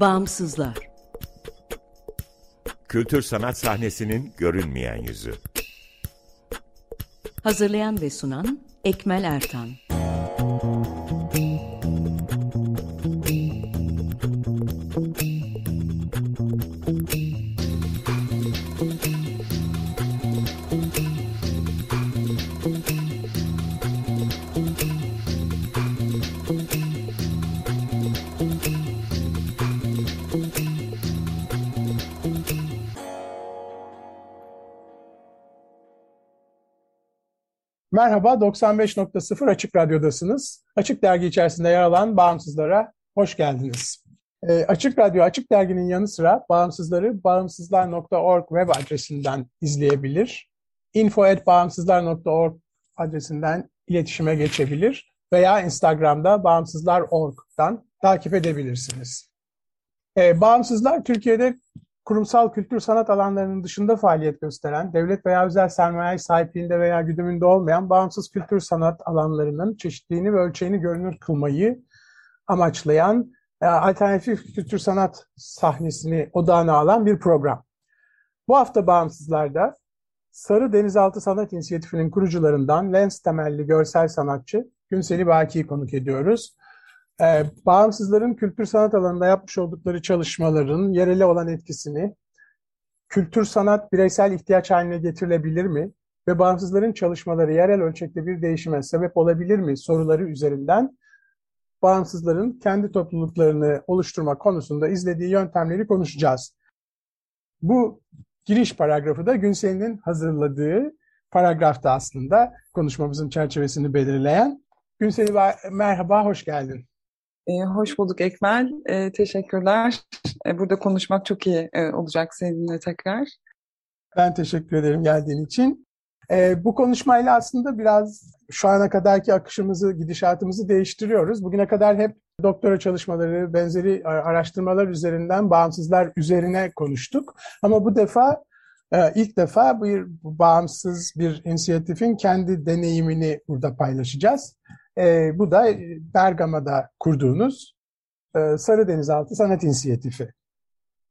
Bağımsızlar Kültür sanat sahnesinin görünmeyen yüzü. Hazırlayan ve sunan Ekmel Ertan Merhaba, 95.0 Açık Radyo'dasınız. Açık Dergi içerisinde yer alan Bağımsızlara hoş geldiniz. E, Açık Radyo, Açık Dergi'nin yanı sıra bağımsızları bağımsızlar.org web adresinden izleyebilir. info.bağımsızlar.org adresinden iletişime geçebilir veya Instagram'da bağımsızlar.org'dan takip edebilirsiniz. E, bağımsızlar Türkiye'de kurumsal kültür sanat alanlarının dışında faaliyet gösteren, devlet veya özel sermaye sahipliğinde veya güdümünde olmayan bağımsız kültür sanat alanlarının çeşitliğini ve ölçeğini görünür kılmayı amaçlayan e, alternatif kültür sanat sahnesini odağına alan bir program. Bu hafta Bağımsızlar'da Sarı Denizaltı Sanat İnisiyatifi'nin kurucularından Lens temelli görsel sanatçı Günseli Baki'yi konuk ediyoruz. Ee, bağımsızların kültür sanat alanında yapmış oldukları çalışmaların yerele olan etkisini, kültür sanat bireysel ihtiyaç haline getirilebilir mi ve bağımsızların çalışmaları yerel ölçekte bir değişime sebep olabilir mi soruları üzerinden bağımsızların kendi topluluklarını oluşturma konusunda izlediği yöntemleri konuşacağız. Bu giriş paragrafı da Günsel'in hazırladığı paragrafta aslında konuşmamızın çerçevesini belirleyen. Günsel merhaba, hoş geldin. E, hoş bulduk Ekmel. E, teşekkürler. E, burada konuşmak çok iyi e, olacak seninle tekrar. Ben teşekkür ederim geldiğin için. Bu konuşmayla aslında biraz şu ana kadarki akışımızı, gidişatımızı değiştiriyoruz. Bugüne kadar hep doktora çalışmaları, benzeri araştırmalar üzerinden, bağımsızlar üzerine konuştuk. Ama bu defa e, ilk defa bir bağımsız bir inisiyatifin kendi deneyimini burada paylaşacağız. E, bu da Bergama'da kurduğunuz e, Sarı Denizaltı Sanat İnisiyatifi.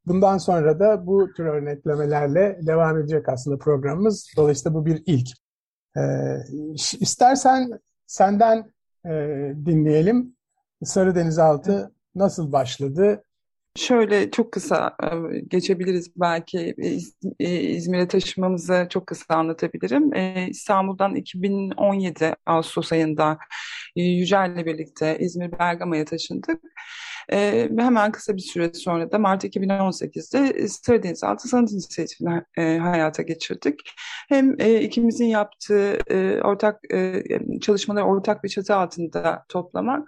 Bundan sonra da bu tür örneklemelerle devam edecek aslında programımız. Dolayısıyla bu bir ilk. E, istersen senden e, dinleyelim. Sarı Denizaltı nasıl başladı? Şöyle çok kısa e, geçebiliriz belki e, İzmir'e taşımamızı çok kısa anlatabilirim. E, İstanbul'dan 2017 Ağustos ayında Yücel'le birlikte İzmir Bergama'ya taşındık. E, hemen kısa bir süre sonra da Mart 2018'de Sarı Altı Sanat İnisiyatifi'ni e, hayata geçirdik. Hem e, ikimizin yaptığı e, ortak e, çalışmaları ortak bir çatı altında toplamak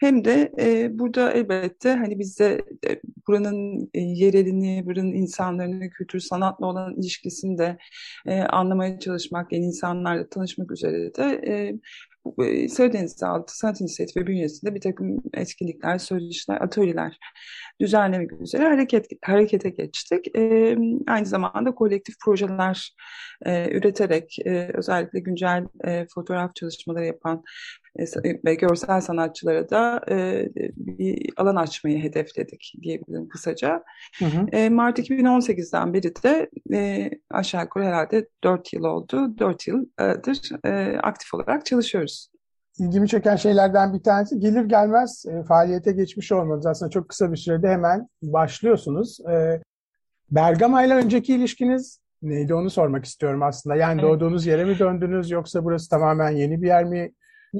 hem de e, burada elbette hani bizde e, buranın e, yerelini, buranın insanların kültür sanatla olan ilişkisini de e, anlamaya çalışmak, yeni insanlarla tanışmak üzere de e, Sarıdeniz Altı Sanat İnisiyatifi bünyesinde bir takım etkinlikler, söyleşiler, atölyeler düzenlemek üzere hareket harekete geçtik. E, aynı zamanda kolektif projeler e, üreterek e, özellikle güncel e, fotoğraf çalışmaları yapan e, ve görsel sanatçılara da e, bir alan açmayı hedefledik diyebilirim kısaca. Hı hı. E, Mart 2018'den beri de e, aşağı yukarı herhalde 4 yıl oldu. 4 yıldır e, aktif olarak çalışıyoruz ilgimi çeken şeylerden bir tanesi gelir gelmez e, faaliyete geçmiş olmanız. Aslında çok kısa bir sürede hemen başlıyorsunuz. E, Bergama ile önceki ilişkiniz neydi onu sormak istiyorum aslında. Yani evet. doğduğunuz yere mi döndünüz yoksa burası tamamen yeni bir yer mi?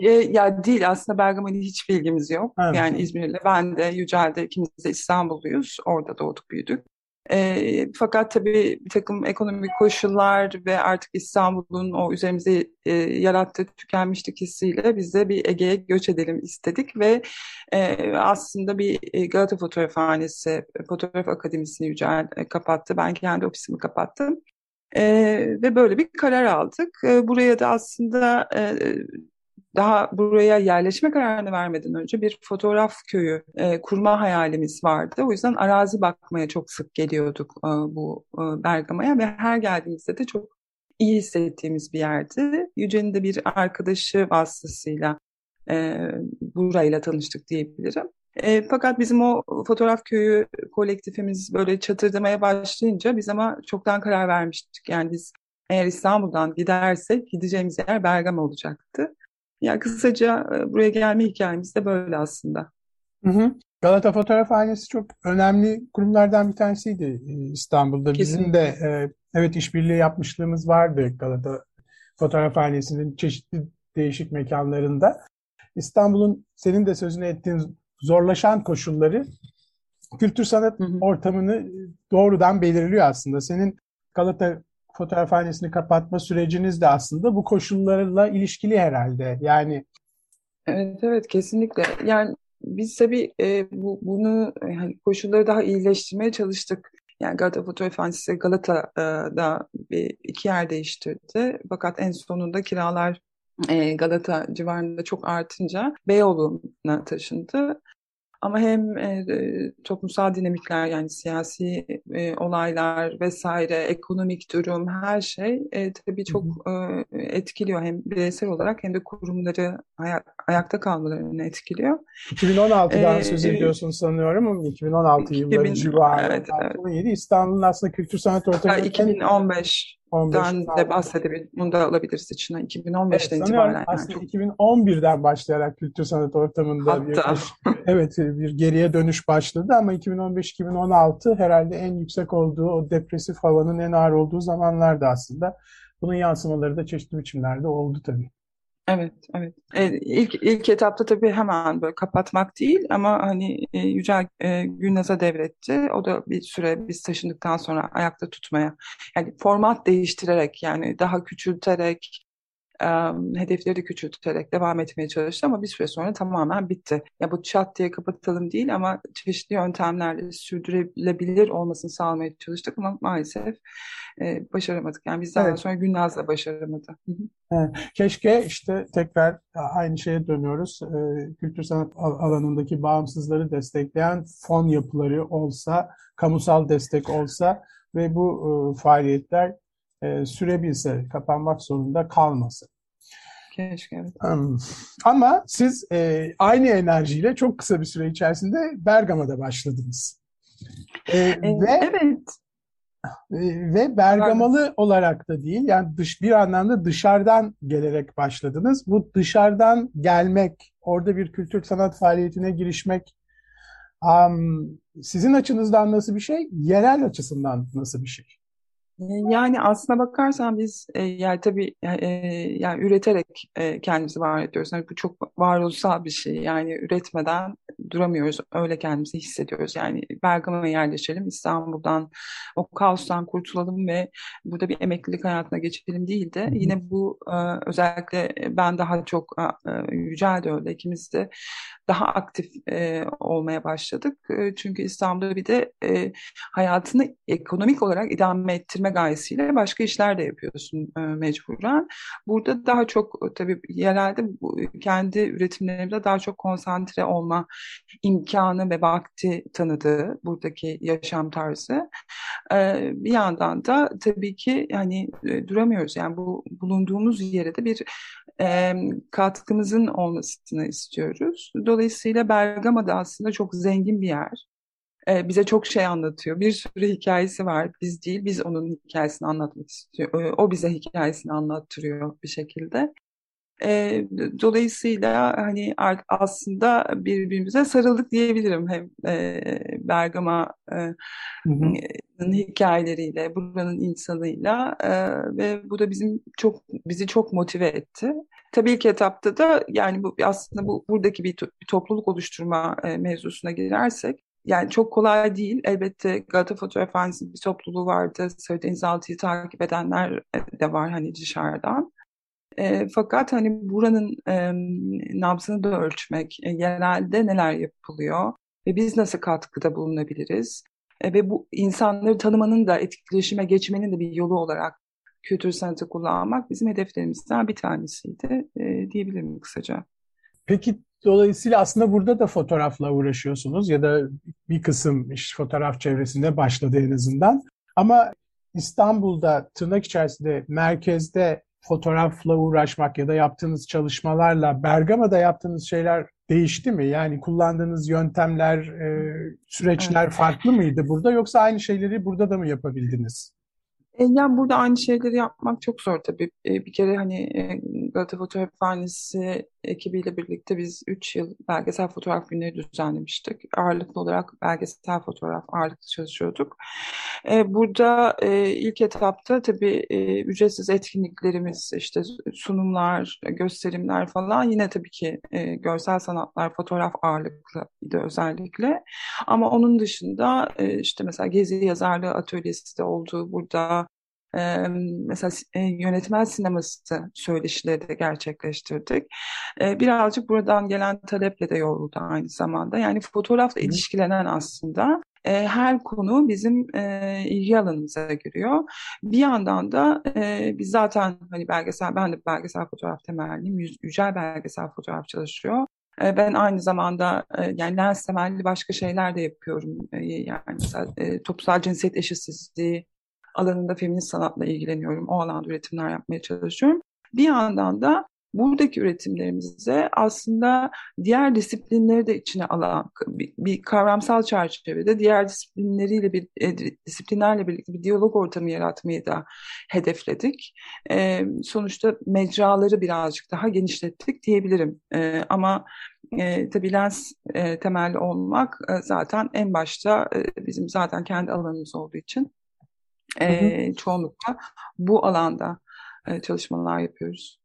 E, ya değil aslında Bergama'yla hiç bilgimiz yok. Evet. Yani İzmir'le ben de Yücel'de ikimiz de İstanbulluyuz. Orada doğduk büyüdük. E, fakat tabii bir takım ekonomik koşullar ve artık İstanbul'un o üzerimize e, yarattığı tükenmişlik hissiyle biz de bir Ege'ye göç edelim istedik ve e, aslında bir e, Galata Fotoğrafhanesi, Fotoğraf Akademisi'ni Yücel e, kapattı. Ben kendi ofisimi kapattım. E, ve böyle bir karar aldık. E, buraya da aslında e, daha buraya yerleşme kararını vermeden önce bir fotoğraf köyü e, kurma hayalimiz vardı. O yüzden arazi bakmaya çok sık geliyorduk e, bu e, Bergama'ya ve her geldiğimizde de çok iyi hissettiğimiz bir yerdi. Yüce'nin de bir arkadaşı vasıtasıyla e, burayla tanıştık diyebilirim. E, fakat bizim o fotoğraf köyü kolektifimiz böyle çatırdamaya başlayınca biz ama çoktan karar vermiştik. Yani biz eğer İstanbul'dan gidersek gideceğimiz yer Bergama olacaktı. Yani kısaca e, buraya gelme hikayemiz de böyle aslında. Hı hı. Galata Fotoğrafhanesi çok önemli kurumlardan bir tanesiydi e, İstanbul'da. Kesinlikle. Bizim de e, evet işbirliği yapmışlığımız vardı Galata Fotoğrafhanesi'nin çeşitli değişik mekanlarında. İstanbul'un senin de sözünü ettiğin zorlaşan koşulları kültür sanat ortamını doğrudan belirliyor aslında. Senin Galata Fotoğrafhanesi'ni kapatma süreciniz de aslında bu koşullarla ilişkili herhalde. Yani Evet evet kesinlikle. Yani biz tabii e, bu, bunu yani koşulları daha iyileştirmeye çalıştık. Yani Galata Fotoğrafhanesi Galata'da bir iki yer değiştirdi. Fakat en sonunda kiralar e, Galata civarında çok artınca Beyoğlu'na taşındı. Ama hem e, toplumsal dinamikler yani siyasi e, olaylar vesaire, ekonomik durum her şey e, tabii çok e, etkiliyor. Hem bireysel olarak hem de kurumları ayak, ayakta kalmalarını etkiliyor. 2016'dan ee, söz ediyorsun sanıyorum. 2016 yılları civarı. Evet, evet. İstanbul'un aslında kültür sanat ortamı. 2015 15'ten de bahsedebilir, bunu da alabiliriz içine. 2015'ten evet, itibaren. Aslında yani 2011'den başlayarak kültür sanat ortamında Hatta. bir evet bir geriye dönüş başladı ama 2015-2016 herhalde en yüksek olduğu o depresif havanın en ağır olduğu zamanlarda aslında. Bunun yansımaları da çeşitli biçimlerde oldu tabii. Evet, evet. E, ilk ilk etapta tabii hemen böyle kapatmak değil ama hani e, Yücel e, Gülnaz'a devretti. O da bir süre biz taşındıktan sonra ayakta tutmaya. Yani format değiştirerek yani daha küçülterek hedefleri de küçülterek devam etmeye çalıştı ama bir süre sonra tamamen bitti. Ya bu çat diye kapatalım değil ama çeşitli yöntemlerle sürdürülebilir olmasını sağlamaya çalıştık ama maalesef e, başaramadık. Yani bizden evet. sonra Gülnaz da başaramadı. Keşke işte tekrar aynı şeye dönüyoruz. E, kültür sanat alanındaki bağımsızları destekleyen fon yapıları olsa, kamusal destek olsa ve bu e, faaliyetler e, sürebilse, kapanmak zorunda kalmasın. Keşke. Evet. Ama siz e, aynı enerjiyle çok kısa bir süre içerisinde Bergama'da başladınız. E, e, ve evet. E, ve Bergamalı evet. olarak da değil, yani dış bir anlamda dışarıdan gelerek başladınız. Bu dışarıdan gelmek, orada bir kültür sanat faaliyetine girişmek, um, sizin açınızdan nasıl bir şey, yerel açısından nasıl bir şey? Yani aslına bakarsan biz e, yani tabii e, yani üreterek e, kendimizi var ediyoruz. Yani bu çok varoluşsal bir şey. Yani üretmeden duramıyoruz. Öyle kendimizi hissediyoruz. Yani Bergama'ya yerleşelim, İstanbul'dan o kaostan kurtulalım ve burada bir emeklilik hayatına geçelim değil de yine bu e, özellikle ben daha çok e, Yücel de öyle ikimiz de daha aktif e, olmaya başladık. E, çünkü İstanbul'da bir de e, hayatını ekonomik olarak idame ettirme gayesiyle başka işler de yapıyorsun e, mecburen. Burada daha çok e, tabii yerelde bu, kendi üretimlerimde daha çok konsantre olma imkanı ve vakti tanıdığı buradaki yaşam tarzı. E, bir yandan da tabii ki yani e, duramıyoruz. Yani bu bulunduğumuz yere de bir e, katkımızın olmasını istiyoruz. Dolayısıyla Bergama da aslında çok zengin bir yer. E, bize çok şey anlatıyor. Bir sürü hikayesi var. Biz değil, biz onun hikayesini anlatmak istiyor. O bize hikayesini anlattırıyor bir şekilde. E, dolayısıyla hani aslında birbirimize sarıldık diyebilirim. Hem e, Bergama'nın e, hikayeleriyle, buranın insanıyla e, ve bu da bizim çok bizi çok motive etti. Tabii ki etapta da yani bu aslında bu buradaki bir, to bir topluluk oluşturma e, mevzusuna girersek yani çok kolay değil. Elbette Galata Fotoğrafhanesi'nin bir topluluğu vardı. Sarı Denizaltı'yı takip edenler de var hani dışarıdan. E, fakat hani buranın e, nabzını da ölçmek, e, yerelde neler yapılıyor ve biz nasıl katkıda bulunabiliriz e, ve bu insanları tanımanın da etkileşime geçmenin de bir yolu olarak kültür sanatı kullanmak bizim hedeflerimizden bir tanesiydi e, diyebilirim kısaca. Peki dolayısıyla aslında burada da fotoğrafla uğraşıyorsunuz ya da bir kısım iş fotoğraf çevresinde başladı en azından. Ama İstanbul'da tırnak içerisinde merkezde fotoğrafla uğraşmak ya da yaptığınız çalışmalarla Bergama'da yaptığınız şeyler değişti mi? Yani kullandığınız yöntemler, e, süreçler evet. farklı mıydı burada yoksa aynı şeyleri burada da mı yapabildiniz? E, yani burada aynı şeyleri yapmak çok zor tabii. E, bir kere hani e, Galata Fotoğraf Fanisi ekibiyle birlikte biz 3 yıl belgesel fotoğraf günleri düzenlemiştik. Ağırlıklı olarak belgesel fotoğraf ağırlıklı çalışıyorduk. Burada ilk etapta tabii ücretsiz etkinliklerimiz, işte sunumlar, gösterimler falan yine tabii ki görsel sanatlar, fotoğraf ağırlıklıydı özellikle. Ama onun dışında işte mesela Gezi Yazarlığı Atölyesi de oldu burada mesela yönetmen sineması söyleşileri de gerçekleştirdik. birazcık buradan gelen taleple de yoruldu aynı zamanda. Yani fotoğrafla ilişkilenen aslında her konu bizim ilgi alanımıza giriyor. Bir yandan da biz zaten hani belgesel, ben de belgesel fotoğraf temelliyim. Yücel belgesel fotoğraf çalışıyor. Ben aynı zamanda yani lens temelli başka şeyler de yapıyorum. Yani mesela toplumsal cinsiyet eşitsizliği, alanında feminist sanatla ilgileniyorum. O alanda üretimler yapmaya çalışıyorum. Bir yandan da buradaki üretimlerimize aslında diğer disiplinleri de içine alan bir, kavramsal çerçevede diğer disiplinleriyle bir e, disiplinlerle birlikte bir diyalog ortamı yaratmayı da hedefledik. E, sonuçta mecraları birazcık daha genişlettik diyebilirim. E, ama e, tabii lens e, temelli olmak e, zaten en başta e, bizim zaten kendi alanımız olduğu için e, çoğunlukla bu alanda e, çalışmalar yapıyoruz.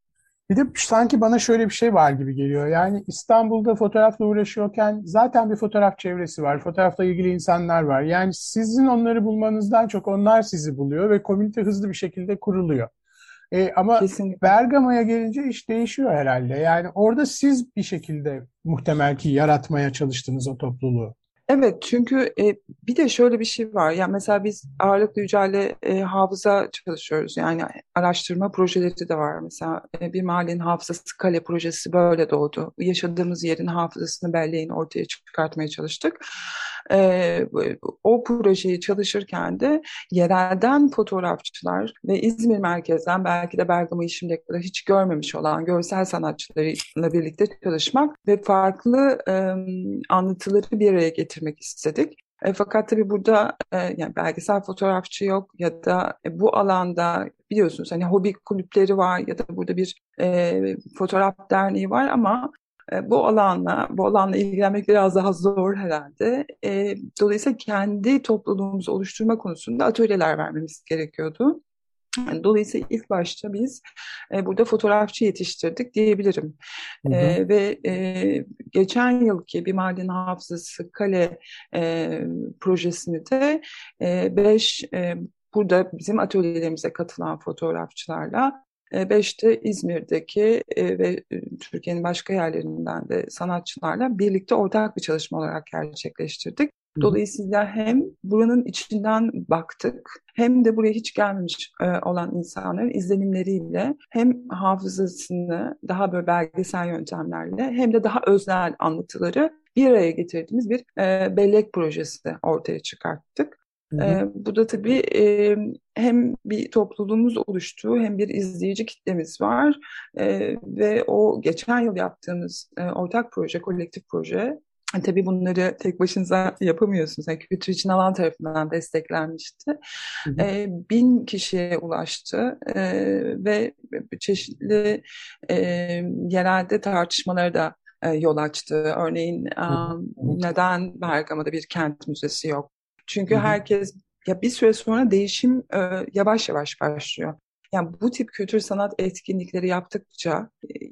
Bir de sanki bana şöyle bir şey var gibi geliyor. Yani İstanbul'da fotoğrafla uğraşıyorken zaten bir fotoğraf çevresi var. Fotoğrafla ilgili insanlar var. Yani sizin onları bulmanızdan çok onlar sizi buluyor ve komünite hızlı bir şekilde kuruluyor. E, ama Kesinlikle. Bergama'ya gelince iş değişiyor herhalde. Yani orada siz bir şekilde muhtemel ki yaratmaya çalıştınız o topluluğu. Evet çünkü e, bir de şöyle bir şey var. Yani mesela biz ağırlıklı yücelle e, hafıza çalışıyoruz. Yani araştırma projeleri de var. Mesela e, bir mahallenin hafızası kale projesi böyle doğdu. Yaşadığımız yerin hafızasını belleğini ortaya çıkartmaya çalıştık. E, o projeyi çalışırken de yerelden fotoğrafçılar ve İzmir merkezden belki de Bergama'yı şimdiye kadar hiç görmemiş olan görsel sanatçılarıyla birlikte çalışmak ve farklı e, anlatıları bir araya getirmek istedik. E, fakat tabii burada e, yani belgesel fotoğrafçı yok ya da e, bu alanda biliyorsunuz hani hobi kulüpleri var ya da burada bir e, fotoğraf derneği var ama bu alanla, bu alanla ilgilenmek biraz daha zor herhalde. E, dolayısıyla kendi topluluğumuzu oluşturma konusunda atölyeler vermemiz gerekiyordu. Dolayısıyla ilk başta biz e, burada fotoğrafçı yetiştirdik diyebilirim. Hı hı. E, ve e, geçen yılki bir maden hafızası kale e, projesini de e, beş e, burada bizim atölyelerimize katılan fotoğrafçılarla e, beşte İzmir'deki e, ve e, Türkiye'nin başka yerlerinden de sanatçılarla birlikte ortak bir çalışma olarak gerçekleştirdik. Dolayısıyla hem buranın içinden baktık hem de buraya hiç gelmemiş olan insanların izlenimleriyle hem hafızasını daha böyle belgesel yöntemlerle hem de daha öznel anlatıları bir araya getirdiğimiz bir bellek projesi ortaya çıkarttık. E, bu da tabii e, hem bir topluluğumuz oluştu hem bir izleyici kitlemiz var e, ve o geçen yıl yaptığımız e, ortak proje, kolektif proje Tabii bunları tek başınıza yapamıyorsunuz. Yani Kültür için alan tarafından desteklenmişti. Hı hı. E, bin kişiye ulaştı e, ve çeşitli e, yerelde tartışmaları da e, yol açtı. Örneğin e, neden Bergama'da bir kent müzesi yok? Çünkü Hı-hı. herkes ya bir süre sonra değişim e, yavaş yavaş başlıyor. Yani bu tip kültür sanat etkinlikleri yaptıkça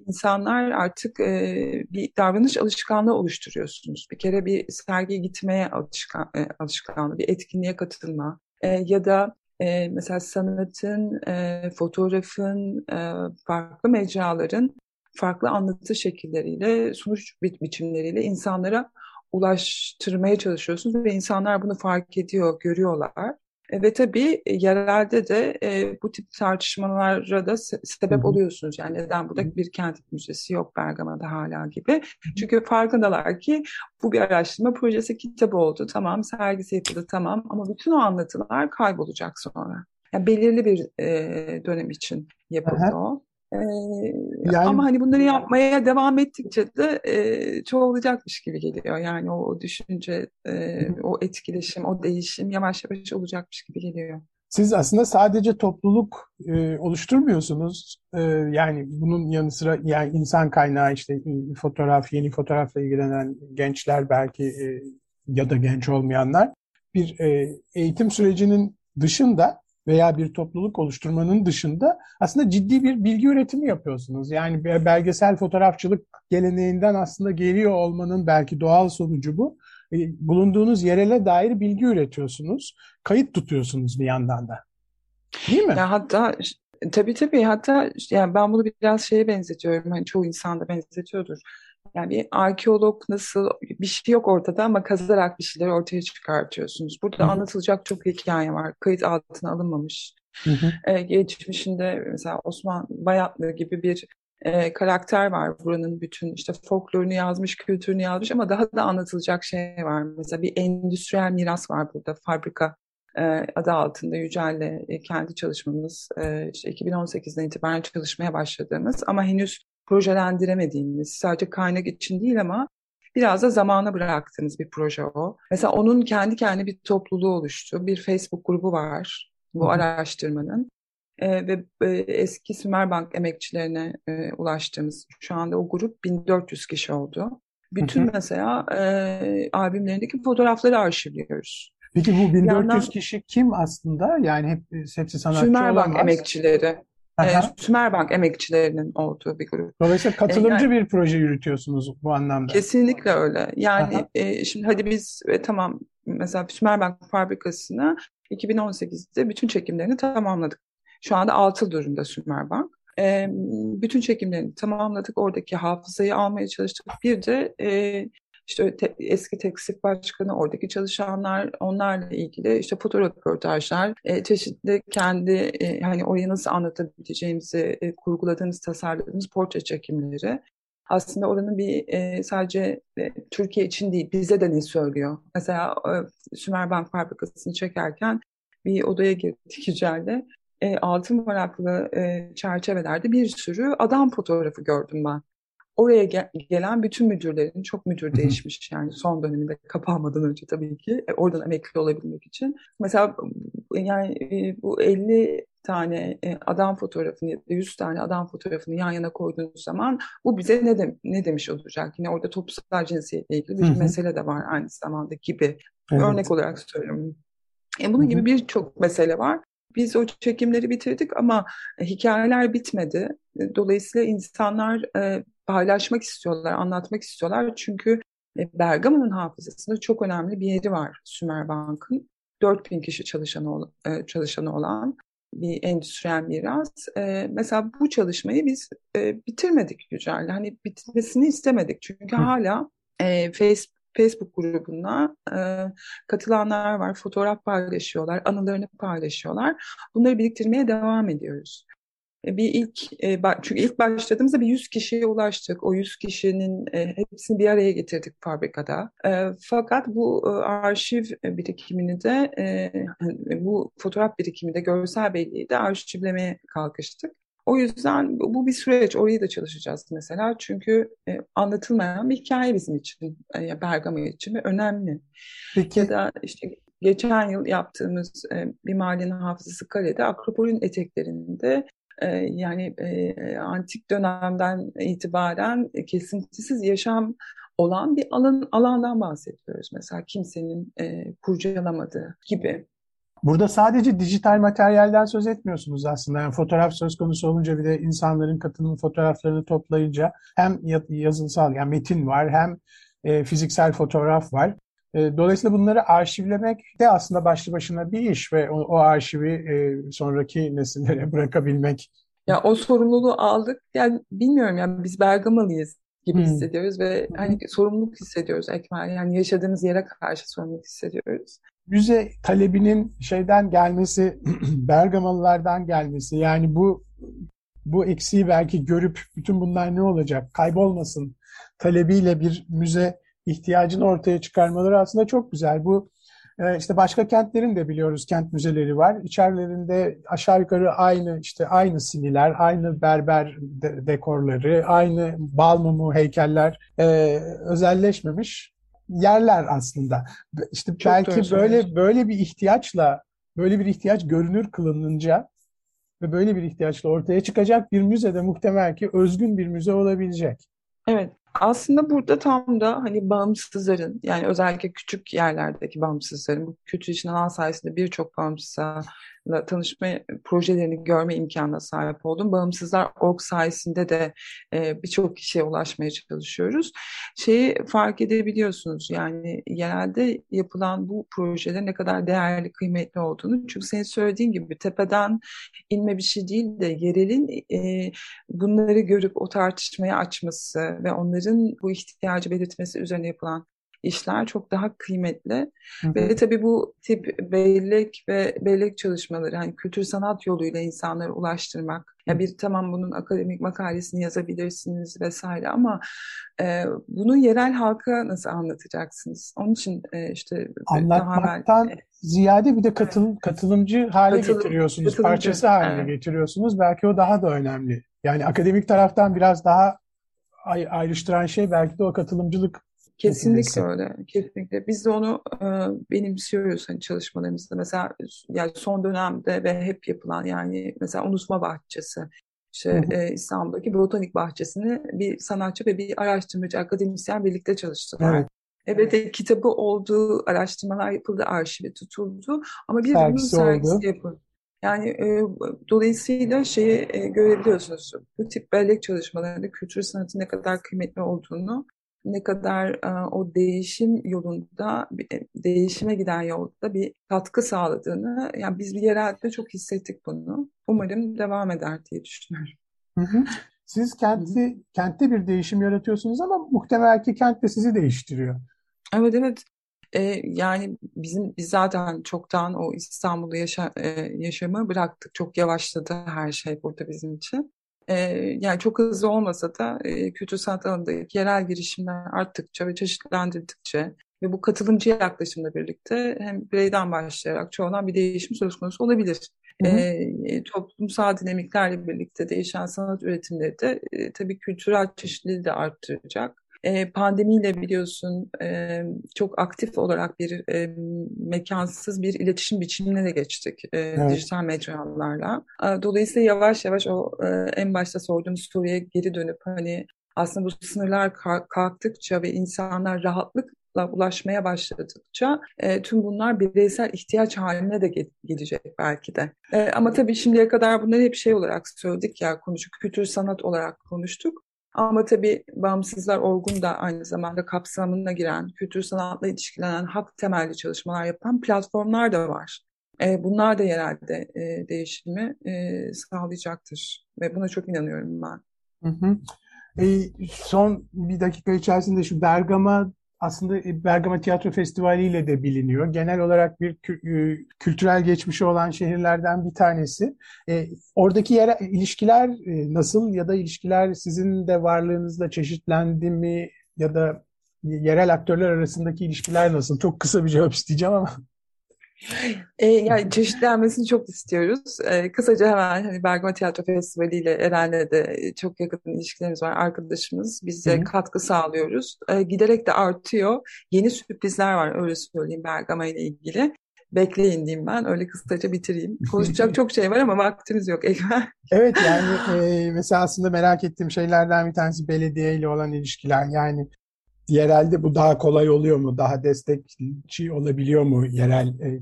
insanlar artık e, bir davranış alışkanlığı oluşturuyorsunuz. Bir kere bir sergiye gitmeye alışkan, e, alışkanlığı, bir etkinliğe katılma e, ya da e, mesela sanatın, e, fotoğrafın, e, farklı mecraların farklı anlatı şekilleriyle, sunuş bi biçimleriyle insanlara ulaştırmaya çalışıyorsunuz ve insanlar bunu fark ediyor, görüyorlar. E, ve tabii e, yerelde de e, bu tip tartışmalara da se sebep oluyorsunuz. Yani neden burada bir kent müzesi yok Bergama'da hala gibi. Çünkü farkındalar ki bu bir araştırma projesi kitabı oldu. Tamam sergisi yapıldı tamam ama bütün o anlatılar kaybolacak sonra. Yani belirli bir e, dönem için yapıldı Aha. o. E, yani... Ama hani bunları yapmaya devam ettikçe de e, çoğalacakmış gibi geliyor. Yani o, o düşünce, e, o etkileşim, o değişim yavaş yavaş olacakmış gibi geliyor. Siz aslında sadece topluluk e, oluşturmuyorsunuz. E, yani bunun yanı sıra yani insan kaynağı işte fotoğraf, yeni fotoğrafla ilgilenen gençler belki e, ya da genç olmayanlar bir e, eğitim sürecinin dışında veya bir topluluk oluşturmanın dışında aslında ciddi bir bilgi üretimi yapıyorsunuz. Yani belgesel fotoğrafçılık geleneğinden aslında geliyor olmanın belki doğal sonucu bu. E, bulunduğunuz yerele dair bilgi üretiyorsunuz. Kayıt tutuyorsunuz bir yandan da. Değil mi? Ya hatta tabii tabii hatta yani ben bunu biraz şeye benzetiyorum. Hani çoğu insan da benzetiyordur. Yani bir arkeolog nasıl bir şey yok ortada ama kazılarak bir şeyleri ortaya çıkartıyorsunuz. Burada Hı-hı. anlatılacak çok hikaye var. Kayıt altına alınmamış. Ee, geçmişinde mesela Osman Bayatlı gibi bir e, karakter var. Buranın bütün işte folklorunu yazmış, kültürünü yazmış ama daha da anlatılacak şey var. Mesela bir endüstriyel miras var burada. Fabrika e, adı altında Yücel'le e, kendi çalışmamız e, işte 2018'den itibaren çalışmaya başladığımız ama henüz projelendiremediğimiz sadece kaynak için değil ama biraz da zamana bıraktığımız bir proje o. Mesela onun kendi kendine bir topluluğu oluştu. Bir Facebook grubu var bu Hı-hı. araştırmanın e, ve e, eski Sümerbank emekçilerine e, ulaştığımız şu anda o grup 1400 kişi oldu. Bütün hı hı. mesela e, albümlerindeki fotoğrafları arşivliyoruz. Peki bu 1400 yandan, kişi kim aslında? Yani hep hepsi sanatçı Sümerbank olamaz. emekçileri. E, Sümerbank emekçilerinin olduğu bir grup. Dolayısıyla katılımcı yani, bir proje yürütüyorsunuz bu anlamda. Kesinlikle öyle. Yani e, şimdi hadi biz e, tamam mesela Sümerbank fabrikasına 2018'de bütün çekimlerini tamamladık. Şu anda altı durumda Sümerbank. E, bütün çekimlerini tamamladık. Oradaki hafızayı almaya çalıştık. Bir de e, işte te, eski tekstil başkanı, oradaki çalışanlar, onlarla ilgili işte fotoğraf röportajlar, e, çeşitli kendi e, hani orayı nasıl anlatabileceğimizi e, kurguladığımız, tasarladığımız portre çekimleri. Aslında oranın bir e, sadece e, Türkiye için değil, bize de ne söylüyor? Mesela e, Sümerbank fabrikasını çekerken bir odaya girdik Yücel'de e, altın varaklı e, çerçevelerde bir sürü adam fotoğrafı gördüm ben. Oraya ge- gelen bütün müdürlerin, çok müdür değişmiş yani son döneminde kapanmadan önce tabii ki e, oradan emekli olabilmek için. Mesela yani e, bu 50 tane e, adam fotoğrafını ya da 100 tane adam fotoğrafını yan yana koyduğunuz zaman bu bize ne, de, ne demiş olacak? Yine orada toplumsal cinsiyetle ilgili bir mesele de var aynı zamanda gibi. Evet. Örnek olarak söylüyorum. E, bunun gibi birçok mesele var. Biz o çekimleri bitirdik ama e, hikayeler bitmedi. E, dolayısıyla insanlar e, paylaşmak istiyorlar, anlatmak istiyorlar. Çünkü Bergama'nın hafızasında çok önemli bir yeri var Sümer Bank'ın. 4000 kişi çalışanı, çalışanı olan bir endüstriyel miras. mesela bu çalışmayı biz bitirmedik Yücel'le. Hani bitmesini istemedik. Çünkü hala Facebook Facebook grubuna e, katılanlar var, fotoğraf paylaşıyorlar, anılarını paylaşıyorlar. Bunları biriktirmeye devam ediyoruz. Bir ilk e, çünkü ilk başladığımızda bir 100 kişiye ulaştık. O 100 kişinin e, hepsini bir araya getirdik fabrikada. E, fakat bu arşiv birikimini de e, bu fotoğraf birikimini de görsel belleği de arşivlemeye kalkıştık. O yüzden bu bir süreç. Orayı da çalışacağız mesela. Çünkü e, anlatılmayan bir hikaye bizim için, e, Bergama için önemli. Peki. Ya da işte geçen yıl yaptığımız e, bir mahallenin hafızası Kale'de Akropol'ün eteklerinde e, yani e, antik dönemden itibaren kesintisiz yaşam olan bir alan alandan bahsediyoruz. Mesela kimsenin e, kurcalamadığı gibi. Burada sadece dijital materyalden söz etmiyorsunuz aslında. Yani fotoğraf söz konusu olunca bir de insanların katılım fotoğraflarını toplayınca hem yazılsal yani metin var hem e, fiziksel fotoğraf var. E, dolayısıyla bunları arşivlemek de aslında başlı başına bir iş ve o, o arşivi e, sonraki nesillere bırakabilmek. Ya o sorumluluğu aldık. Yani bilmiyorum yani biz Bergamalıyız gibi hmm. hissediyoruz ve hani sorumluluk hissediyoruz Ekmel. Yani yaşadığımız yere karşı sorumluluk hissediyoruz müze talebinin şeyden gelmesi, Bergamalılardan gelmesi yani bu bu eksiği belki görüp bütün bunlar ne olacak, kaybolmasın talebiyle bir müze ihtiyacını ortaya çıkarmaları aslında çok güzel. Bu E, işte başka kentlerin de biliyoruz kent müzeleri var. İçerilerinde aşağı yukarı aynı işte aynı siniler, aynı berber de dekorları, aynı bal mumu heykeller e, özelleşmemiş yerler aslında. İşte Çok belki böyle böyle bir ihtiyaçla böyle bir ihtiyaç görünür kılınınca ve böyle bir ihtiyaçla ortaya çıkacak bir müze de muhtemel ki özgün bir müze olabilecek. Evet, aslında burada tam da hani bağımsızların yani özellikle küçük yerlerdeki bağımsızların bu kültür için alan sayesinde birçok bağımsızla tanışma projelerini görme imkanına sahip oldum. Bağımsızlar org sayesinde de e, birçok kişiye ulaşmaya çalışıyoruz. Şeyi fark edebiliyorsunuz yani genelde yapılan bu projelerin ne kadar değerli, kıymetli olduğunu. Çünkü senin söylediğin gibi tepeden inme bir şey değil de yerelin e, bunları görüp o tartışmayı açması ve onların bu ihtiyacı belirtmesi üzerine yapılan işler çok daha kıymetli. Hı hı. Ve tabii bu tip bellek ve bellek çalışmaları hani kültür sanat yoluyla insanlara ulaştırmak. Ya bir tamam bunun akademik makalesini yazabilirsiniz vesaire ama e, bunu yerel halka nasıl anlatacaksınız? Onun için e, işte anlatmaktan daha ziyade bir de katıl, katılımcı hale Katılım, getiriyorsunuz, katılımcı, parçası haline evet. getiriyorsunuz. Belki o daha da önemli. Yani akademik taraftan biraz daha ayrıştıran şey belki de o katılımcılık Kesinlikle öyle. Kesinlikle. Biz de onu e, benimsiyoruz hani çalışmalarımızda. Mesela yani son dönemde ve hep yapılan yani mesela unutma bahçesi. İşte e, İstanbul'daki botanik bahçesini bir sanatçı ve bir araştırmacı, akademisyen birlikte çalıştılar. Evet. Evet, e, kitabı olduğu araştırmalar yapıldı, arşivi tutuldu ama bir sergisi bunun sergisi oldu. yapıldı. Yani e, dolayısıyla şeyi e, görebiliyorsunuz. Bu tip bellek çalışmalarında kültür sanatın ne kadar kıymetli olduğunu ne kadar e, o değişim yolunda, e, değişime giden yolda bir katkı sağladığını, yani biz bir yerelde çok hissettik bunu. Umarım devam eder diye düşünüyorum. Hı hı. Siz kenti, kentte bir değişim yaratıyorsunuz ama muhtemel ki kent de sizi değiştiriyor. Evet evet. Ee, yani bizim biz zaten çoktan o İstanbul'da yaşa, e, yaşamı bıraktık. Çok yavaşladı her şey burada bizim için. E, yani çok hızlı olmasa da e, kültür sanat alanındaki yerel girişimler arttıkça ve çeşitlendirdikçe ve bu katılımcı yaklaşımla birlikte hem bireyden başlayarak çoğundan bir değişim söz konusu olabilir. Hı hı. E, toplumsal dinamiklerle birlikte değişen sanat üretimleri de e, tabii kültürel çeşitliliği de arttıracak. E, pandemiyle biliyorsun e, çok aktif olarak bir e, mekansız bir iletişim biçimine de geçtik e, evet. dijital mecralarla. Dolayısıyla yavaş yavaş o e, en başta sorduğum soruya geri dönüp hani aslında bu sınırlar kalktıkça ve insanlar rahatlıkla ulaşmaya başladıkça e, tüm bunlar bireysel ihtiyaç haline de ge- gelecek belki de. E, ama tabii şimdiye kadar bunları hep şey olarak söyledik ya konuştuk, kültür sanat olarak konuştuk. Ama tabii bağımsızlar orgun da aynı zamanda kapsamına giren, kültür sanatla ilişkilenen hak temelli çalışmalar yapan platformlar da var. E, bunlar da yerelde e, değişimi e, sağlayacaktır ve buna çok inanıyorum ben. Hı hı. E, son bir dakika içerisinde şu Bergama aslında e, Bergama Tiyatro Festivali ile de biliniyor. Genel olarak bir e, kültürel geçmişi olan şehirlerden bir tanesi. E, oradaki yer, ilişkiler nasıl ya da ilişkiler sizin de varlığınızla çeşitlendi mi ya da yerel aktörler arasındaki ilişkiler nasıl? Çok kısa bir cevap isteyeceğim ama. E, yani çeşitlenmesini çok istiyoruz. E, kısaca hemen hani Bergama Tiyatro Festivali ile Eren'le de çok yakın ilişkilerimiz var. Arkadaşımız. Biz de katkı sağlıyoruz. E, giderek de artıyor. Yeni sürprizler var öyle söyleyeyim Bergama ile ilgili. Bekleyin diyeyim ben. Öyle kısaca bitireyim. Konuşacak çok şey var ama vaktimiz yok. Evet yani e, mesela aslında merak ettiğim şeylerden bir tanesi belediye ile olan ilişkiler. Yani yerelde bu daha kolay oluyor mu? Daha destekçi olabiliyor mu yerel e,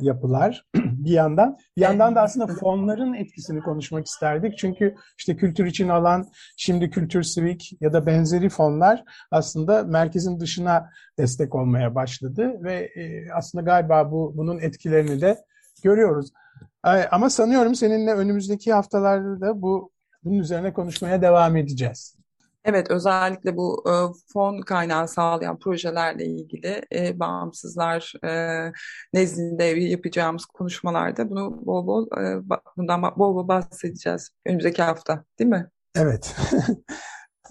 yapılar bir yandan. Bir yandan da aslında fonların etkisini konuşmak isterdik. Çünkü işte kültür için alan şimdi Kültür Sivik ya da benzeri fonlar aslında merkezin dışına destek olmaya başladı ve e, aslında galiba bu bunun etkilerini de görüyoruz. Ama sanıyorum seninle önümüzdeki haftalarda da bu bunun üzerine konuşmaya devam edeceğiz. Evet, özellikle bu e, fon kaynağı sağlayan projelerle ilgili e, bağımsızlar e, nezdinde yapacağımız konuşmalarda bunu bol bol e, bundan bol bol bahsedeceğiz önümüzdeki hafta, değil mi? Evet.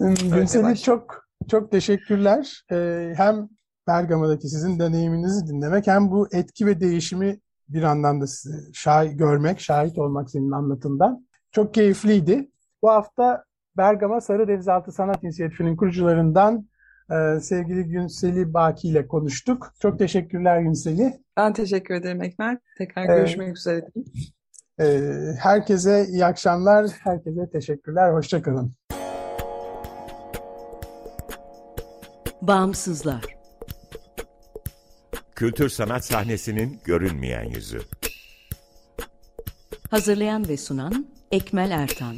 Gülsel'i çok çok teşekkürler. E, hem Bergama'daki sizin deneyiminizi dinlemek hem bu etki ve değişimi bir anlamda şahit görmek, şahit olmak senin anlatımdan çok keyifliydi. Bu hafta Bergama Sarı Denizaltı Sanat İnisiyatifi'nin kurucularından e, sevgili Günseli Baki ile konuştuk. Çok teşekkürler Günseli. Ben teşekkür ederim Ekmel. Tekrar ee, görüşmek üzere. E, herkese iyi akşamlar, herkese teşekkürler, hoşçakalın. Bağımsızlar Kültür sanat sahnesinin görünmeyen yüzü. Hazırlayan ve sunan Ekmel Ertan